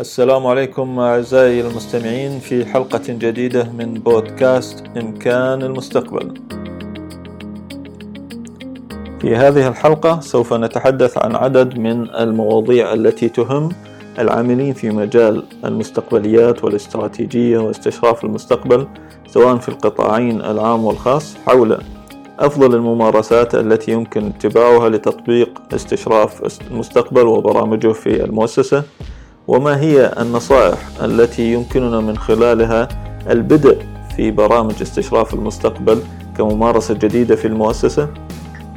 السلام عليكم أعزائي المستمعين في حلقة جديدة من بودكاست إمكان المستقبل. في هذه الحلقة سوف نتحدث عن عدد من المواضيع التي تهم العاملين في مجال المستقبليات والاستراتيجية واستشراف المستقبل سواء في القطاعين العام والخاص حول أفضل الممارسات التي يمكن اتباعها لتطبيق استشراف المستقبل وبرامجه في المؤسسة وما هي النصائح التي يمكننا من خلالها البدء في برامج استشراف المستقبل كممارسة جديدة في المؤسسة؟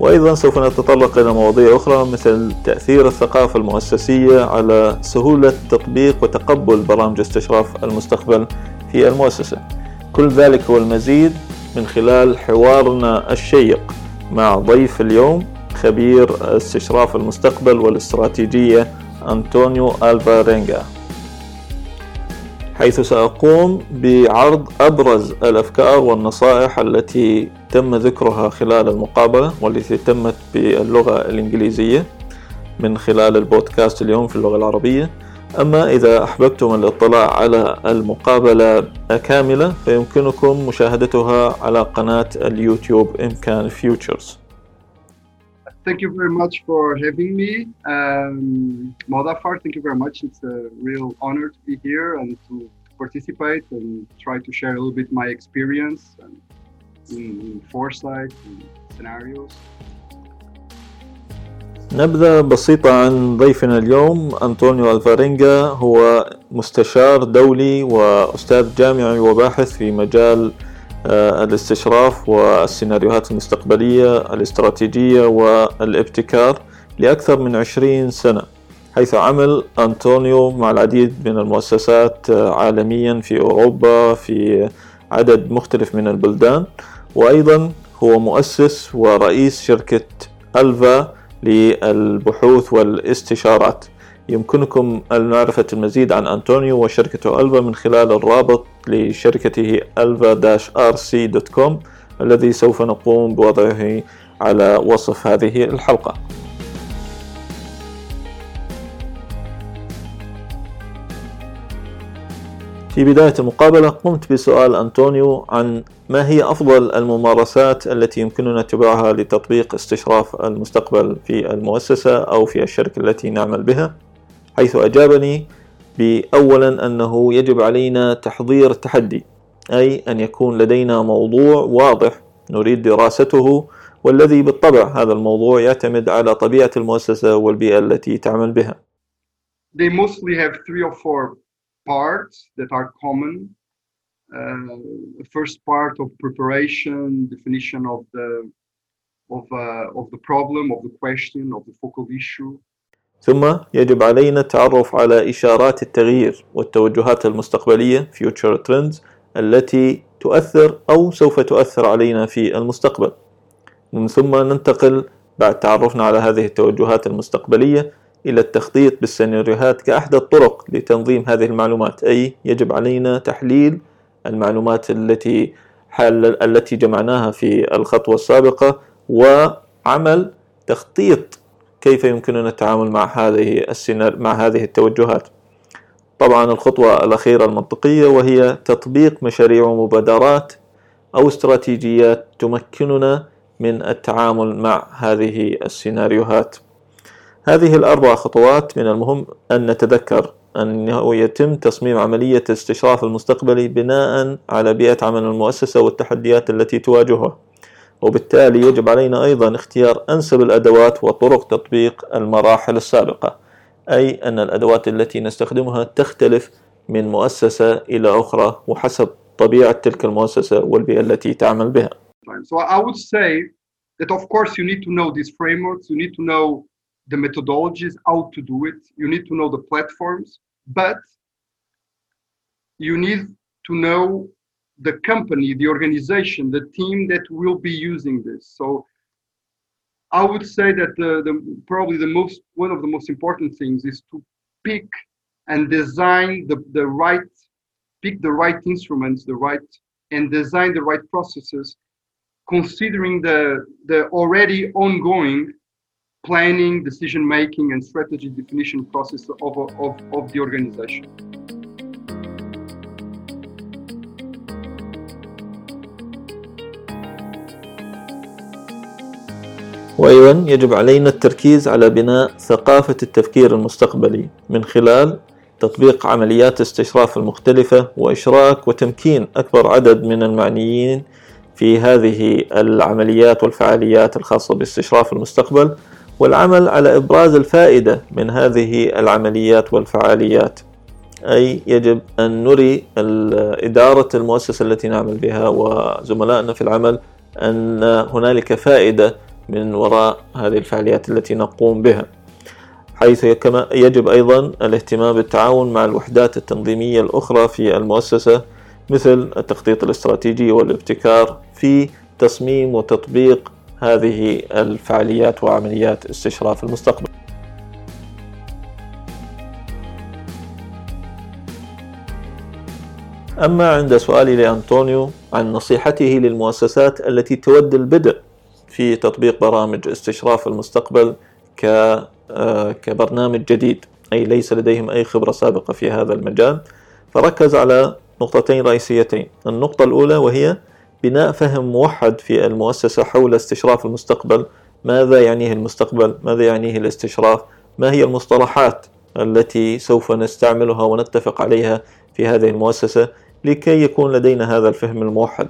وأيضا سوف نتطرق إلى مواضيع أخرى مثل تأثير الثقافة المؤسسية على سهولة تطبيق وتقبل برامج استشراف المستقبل في المؤسسة. كل ذلك والمزيد من خلال حوارنا الشيق مع ضيف اليوم خبير استشراف المستقبل والاستراتيجية أنطونيو ألفارينغا حيث سأقوم بعرض أبرز الأفكار والنصائح التي تم ذكرها خلال المقابلة والتي تمت باللغة الإنجليزية من خلال البودكاست اليوم في اللغة العربية. أما إذا أحببتم الاطلاع على المقابلة كاملة فيمكنكم مشاهدتها على قناة اليوتيوب إمكان فيوتشرز. Thank you very much for having me. Um, Modafar, thank you very much. It's a real honor to be here and to participate and try to share a little bit my experience and in, in foresight and scenarios. نبذة بسيطة عن ضيفنا اليوم أنطونيو الفارينجا هو مستشار دولي وأستاذ جامعي وباحث في مجال آه، الاستشراف والسيناريوهات المستقبلية الاستراتيجية والابتكار لأكثر من عشرين سنة حيث عمل أنطونيو مع العديد من المؤسسات آه، عالميا في أوروبا في عدد مختلف من البلدان وأيضا هو مؤسس ورئيس شركة ألفا للبحوث والاستشارات. يمكنكم معرفة المزيد عن أنطونيو وشركته ألفا من خلال الرابط لشركته alva-rc.com الذي سوف نقوم بوضعه على وصف هذه الحلقة. في بداية المقابلة قمت بسؤال أنطونيو عن ما هي أفضل الممارسات التي يمكننا اتباعها لتطبيق استشراف المستقبل في المؤسسة أو في الشركة التي نعمل بها. حيث أجابني بأولا أنه يجب علينا تحضير التحدي أي أن يكون لدينا موضوع واضح نريد دراسته والذي بالطبع هذا الموضوع يعتمد على طبيعة المؤسسة والبيئة التي تعمل بها. They mostly have three or four parts that are common. Uh, first part of preparation, definition of the of uh, of the problem, of the question, of the focal issue. ثم يجب علينا التعرف على إشارات التغيير والتوجهات المستقبلية future trends التي تؤثر أو سوف تؤثر علينا في المستقبل. ومن ثم ننتقل بعد تعرفنا على هذه التوجهات المستقبلية إلى التخطيط بالسيناريوهات كأحد الطرق لتنظيم هذه المعلومات أي يجب علينا تحليل المعلومات التي حل التي جمعناها في الخطوة السابقة وعمل تخطيط كيف يمكننا التعامل مع هذه السينار مع هذه التوجهات؟ طبعا الخطوة الأخيرة المنطقية وهي تطبيق مشاريع ومبادرات أو استراتيجيات تمكننا من التعامل مع هذه السيناريوهات. هذه الأربع خطوات من المهم أن نتذكر أنه يتم تصميم عملية استشراف المستقبلي بناء على بيئة عمل المؤسسة والتحديات التي تواجهها. وبالتالي يجب علينا أيضا اختيار أنسب الأدوات وطرق تطبيق المراحل السابقة أي أن الأدوات التي نستخدمها تختلف من مؤسسة إلى أخرى وحسب طبيعة تلك المؤسسة والبيئة التي تعمل بها. So I would say that of course you need to know these frameworks, you need to know the methodologies, how to do it, you need to know the platforms, but you need to know the company, the organization, the team that will be using this. So I would say that the, the probably the most one of the most important things is to pick and design the, the right pick the right instruments, the right and design the right processes, considering the the already ongoing planning, decision making, and strategy definition process of, of, of the organization. وأيضا يجب علينا التركيز على بناء ثقافة التفكير المستقبلي من خلال تطبيق عمليات استشراف المختلفة وإشراك وتمكين أكبر عدد من المعنيين في هذه العمليات والفعاليات الخاصة باستشراف المستقبل والعمل على إبراز الفائدة من هذه العمليات والفعاليات. أي يجب أن نري إدارة المؤسسة التي نعمل بها وزملائنا في العمل أن هنالك فائدة من وراء هذه الفعاليات التي نقوم بها حيث يجب أيضا الاهتمام بالتعاون مع الوحدات التنظيمية الأخرى في المؤسسة مثل التخطيط الاستراتيجي والابتكار في تصميم وتطبيق هذه الفعاليات وعمليات استشراف المستقبل. أما عند سؤالي لأنطونيو عن نصيحته للمؤسسات التي تود البدء في تطبيق برامج استشراف المستقبل آه، كبرنامج جديد. أي ليس لديهم أي خبرة سابقة في هذا المجال. فركز على نقطتين رئيسيتين. النقطة الأولى وهي بناء فهم موحد في المؤسسة حول استشراف المستقبل. ماذا يعنيه المستقبل؟ ماذا يعنيه الاستشراف؟ ما هي المصطلحات التي سوف نستعملها ونتفق عليها في هذه المؤسسة لكي يكون لدينا هذا الفهم الموحد؟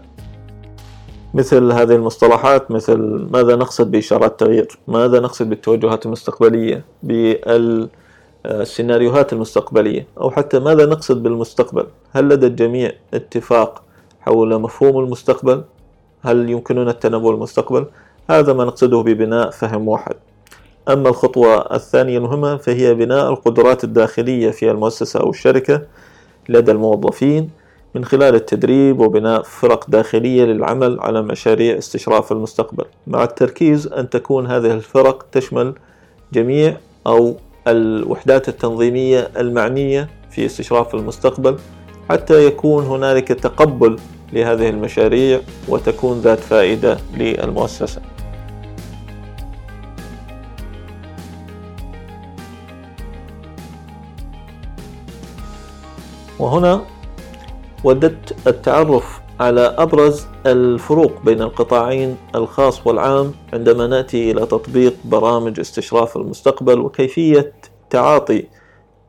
مثل هذه المصطلحات مثل ماذا نقصد بإشارات تغيير؟ ماذا نقصد بالتوجهات المستقبلية؟ بالسيناريوهات المستقبلية؟ أو حتى ماذا نقصد بالمستقبل؟ هل لدى الجميع اتفاق حول مفهوم المستقبل؟ هل يمكننا التنبؤ المستقبل؟ هذا ما نقصده ببناء فهم واحد. أما الخطوة الثانية المهمة فهي بناء القدرات الداخلية في المؤسسة أو الشركة لدى الموظفين من خلال التدريب وبناء فرق داخلية للعمل على مشاريع استشراف المستقبل. مع التركيز أن تكون هذه الفرق تشمل جميع أو الوحدات التنظيمية المعنية في استشراف المستقبل حتى يكون هنالك تقبل لهذه المشاريع وتكون ذات فائدة للمؤسسة. وهنا وددت التعرف على أبرز الفروق بين القطاعين الخاص والعام عندما نأتي إلى تطبيق برامج استشراف المستقبل وكيفية تعاطي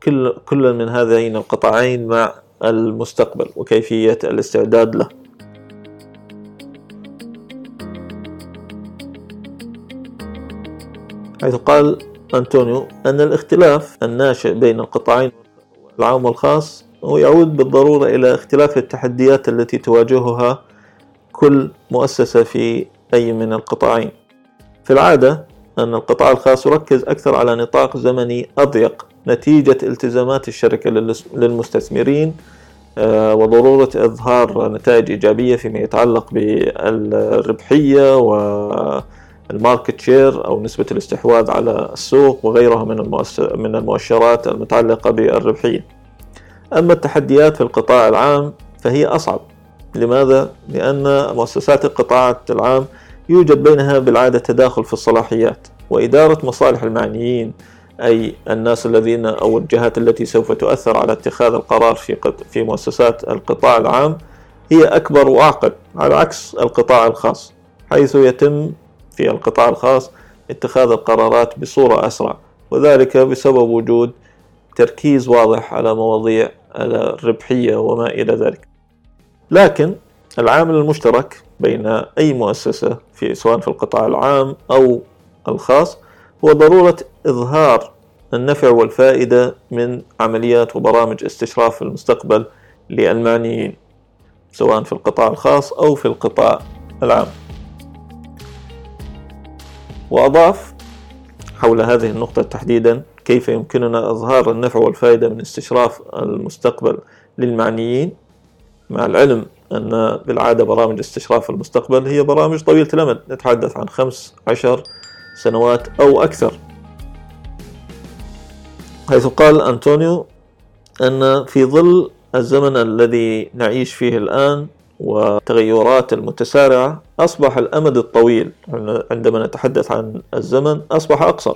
كل كل من هذين القطاعين مع المستقبل وكيفية الاستعداد له. حيث قال أنطونيو أن الاختلاف الناشئ بين القطاعين العام والخاص ويعود بالضرورة إلى اختلاف التحديات التي تواجهها كل مؤسسة في أي من القطاعين. في العادة أن القطاع الخاص يركز أكثر على نطاق زمني أضيق نتيجة التزامات الشركة للمستثمرين آه، وضرورة إظهار نتائج إيجابية فيما يتعلق بالربحية وال market share أو نسبة الاستحواذ على السوق وغيرها من المؤشرات المتعلقة بالربحية. أما التحديات في القطاع العام فهي أصعب لماذا؟ لأن مؤسسات القطاع العام يوجد بينها بالعادة تداخل في الصلاحيات وإدارة مصالح المعنيين أي الناس الذين أو الجهات التي سوف تؤثر على اتخاذ القرار في في مؤسسات القطاع العام هي أكبر وأعقد على عكس القطاع الخاص حيث يتم في القطاع الخاص اتخاذ القرارات بصورة أسرع وذلك بسبب وجود تركيز واضح على مواضيع الربحية وما إلى ذلك. لكن العامل المشترك بين أي مؤسسة في سواء في القطاع العام أو الخاص هو ضرورة إظهار النفع والفائدة من عمليات وبرامج استشراف المستقبل للمعنيين سواء في القطاع الخاص أو في القطاع العام. وأضاف حول هذه النقطة تحديدا كيف يمكننا إظهار النفع والفائدة من استشراف المستقبل للمعنيين؟ مع العلم أن بالعادة برامج استشراف المستقبل هي برامج طويلة الأمد نتحدث عن خمس عشر سنوات أو أكثر. حيث قال أنطونيو أن في ظل الزمن الذي نعيش فيه الآن والتغيرات المتسارعة أصبح الأمد الطويل عندما نتحدث عن الزمن أصبح أقصر.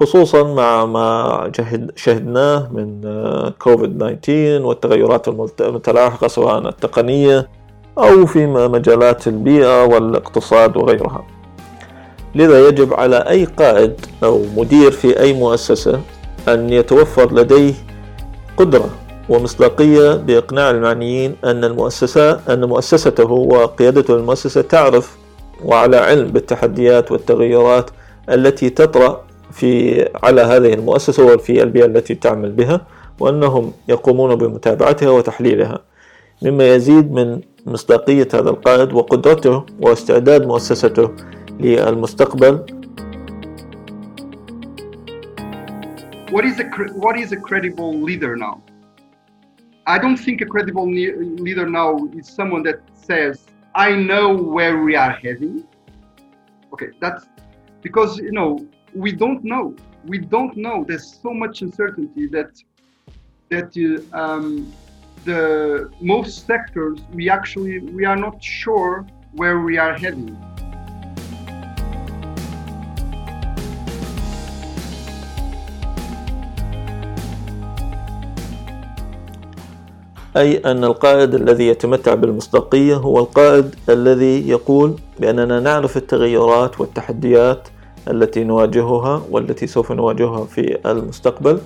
خصوصا مع ما شهدناه من كوفيد 19 والتغيرات المتلاحقة سواء التقنية أو في مجالات البيئة والاقتصاد وغيرها. لذا يجب على أي قائد أو مدير في أي مؤسسة أن يتوفر لديه قدرة ومصداقية بإقناع المعنيين أن المؤسسة أن مؤسسته وقيادته للمؤسسة تعرف وعلى علم بالتحديات والتغيرات التي تطرأ في على هذه المؤسسة وفي البيئة التي تعمل بها وأنهم يقومون بمتابعتها وتحليلها مما يزيد من مصداقية هذا القائد وقدرته واستعداد مؤسسته للمستقبل What is a what is a credible leader now? I don't think a credible leader now is someone that says, "I know where we are heading." Okay, that's because you know we don't know. We don't know. There's so much uncertainty that that uh, um, the most sectors we actually we are not sure where we are heading. أي أن القائد الذي يتمتع بالمصداقية هو القائد الذي يقول بأننا نعرف التغيرات والتحديات التي نواجهها والتي سوف نواجهها في المستقبل.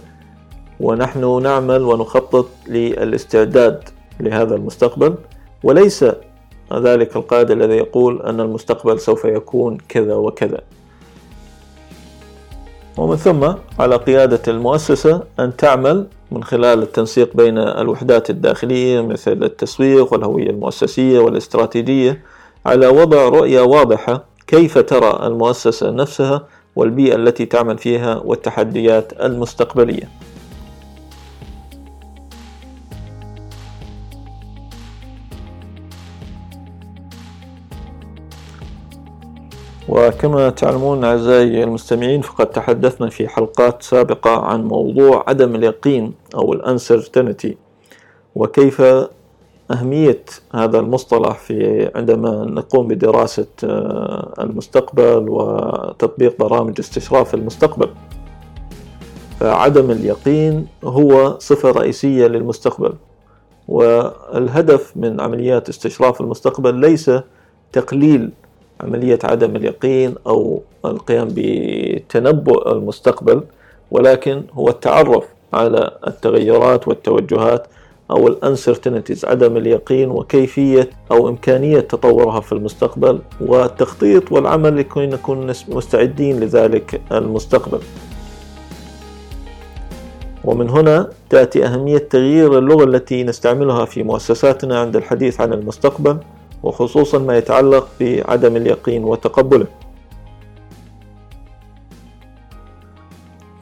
ونحن نعمل ونخطط للاستعداد لهذا المستقبل. وليس ذلك القائد الذي يقول أن المستقبل سوف يكون كذا وكذا. ومن ثم على قيادة المؤسسة أن تعمل من خلال التنسيق بين الوحدات الداخلية مثل التسويق والهوية المؤسسية والاستراتيجية على وضع رؤية واضحة كيف ترى المؤسسة نفسها والبيئة التي تعمل فيها والتحديات المستقبلية. وكما تعلمون أعزائي المستمعين فقد تحدثنا في حلقات سابقة عن موضوع عدم اليقين أو الانسرتينتي وكيف أهمية هذا المصطلح في عندما نقوم بدراسة آه، المستقبل وتطبيق برامج استشراف المستقبل. فعدم اليقين هو صفة رئيسية للمستقبل والهدف من عمليات استشراف المستقبل ليس تقليل عملية عدم اليقين أو القيام بتنبؤ المستقبل ولكن هو التعرف على التغيرات والتوجهات أو الانسرتينتيز عدم اليقين وكيفية أو إمكانية تطورها في المستقبل والتخطيط والعمل لكي نكون مستعدين لذلك المستقبل. ومن هنا تأتي أهمية تغيير اللغة التي نستعملها في مؤسساتنا عند الحديث عن المستقبل وخصوصا ما يتعلق بعدم اليقين وتقبله.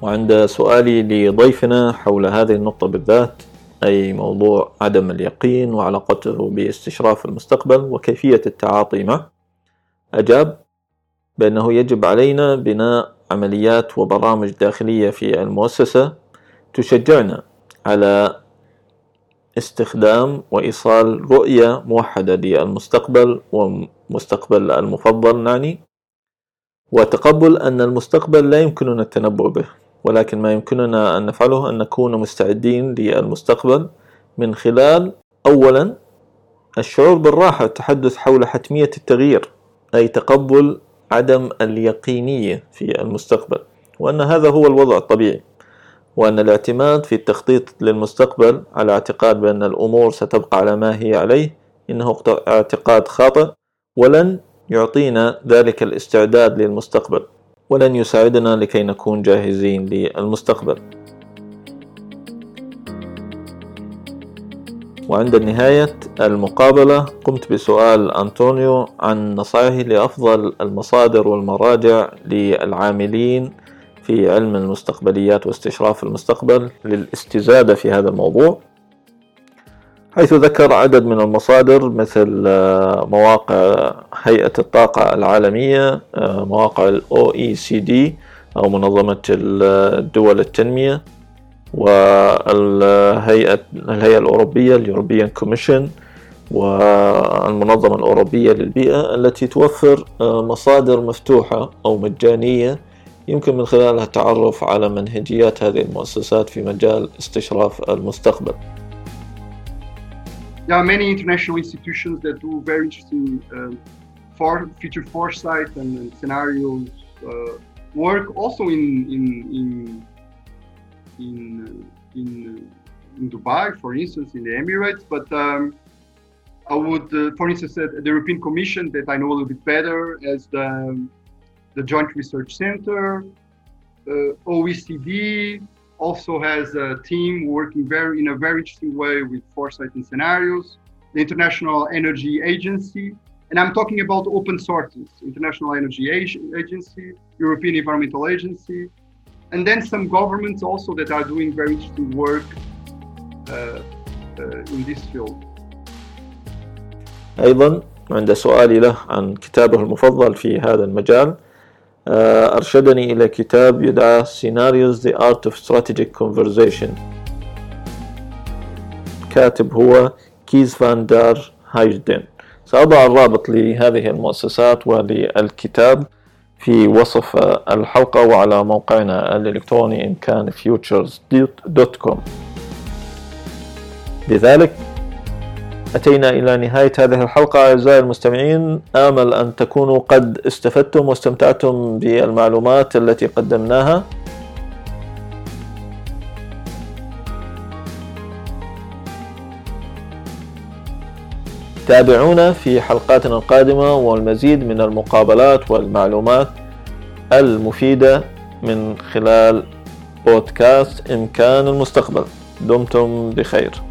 وعند سؤالي لضيفنا حول هذه النقطة بالذات أي موضوع عدم اليقين وعلاقته باستشراف المستقبل وكيفية التعاطي معه. أجاب بأنه يجب علينا بناء عمليات وبرامج داخلية في المؤسسة تشجعنا على استخدام وإيصال رؤية موحدة للمستقبل ومستقبل المفضل نعني وتقبل أن المستقبل لا يمكننا التنبؤ به. ولكن ما يمكننا أن نفعله أن نكون مستعدين للمستقبل من خلال أولا الشعور بالراحة والتحدث حول حتمية التغيير أي تقبل عدم اليقينية في المستقبل وأن هذا هو الوضع الطبيعي وأن الاعتماد في التخطيط للمستقبل على اعتقاد بأن الأمور ستبقى على ما هي عليه إنه اعتقاد خاطئ ولن يعطينا ذلك الاستعداد للمستقبل. ولن يساعدنا لكي نكون جاهزين للمستقبل. وعند نهاية المقابلة قمت بسؤال أنطونيو عن نصائحه لأفضل المصادر والمراجع للعاملين في علم المستقبليات واستشراف المستقبل للاستزادة في هذا الموضوع. حيث ذكر عدد من المصادر مثل آه، مواقع هيئة الطاقة العالمية آه، مواقع ال OECD أو منظمة الدول التنمية والهيئة الهيئة الأوروبية اليوروبيان كوميشن والمنظمة الأوروبية للبيئة التي توفر مصادر مفتوحة أو مجانية يمكن من خلالها التعرف على منهجيات هذه المؤسسات في مجال استشراف المستقبل. There are many international institutions that do very interesting uh, for future foresight and, and scenarios uh, work also in in in in, in, in Dubai, for instance, in the Emirates. But um, I would, uh, for instance, uh, the European Commission that I know a little bit better as the the Joint Research Center, uh, OECD also has a team working very in a very interesting way with foresight and scenarios. The International Energy Agency and I'm talking about open sources, International Energy Agency, European Environmental Agency, and then some governments also that are doing very interesting work uh, uh, in this field. أيضا عند سؤالي له عن كتابه المفضل في هذا المجال أرشدني إلى كتاب يدعى Scenarios the Art of Strategic Conversation. كاتب هو كيز فان دار هايجدن. سأضع الرابط لهذه المؤسسات وللكتاب في وصف الحلقة وعلى موقعنا الإلكتروني إن كان futures.com لذلك أتينا إلى نهاية هذه الحلقة. أعزائي المستمعين آمل أن تكونوا قد استفدتم واستمتعتم بالمعلومات التي قدمناها. تابعونا في حلقاتنا القادمة والمزيد من المقابلات والمعلومات المفيدة من خلال بودكاست إمكان المستقبل. دمتم بخير.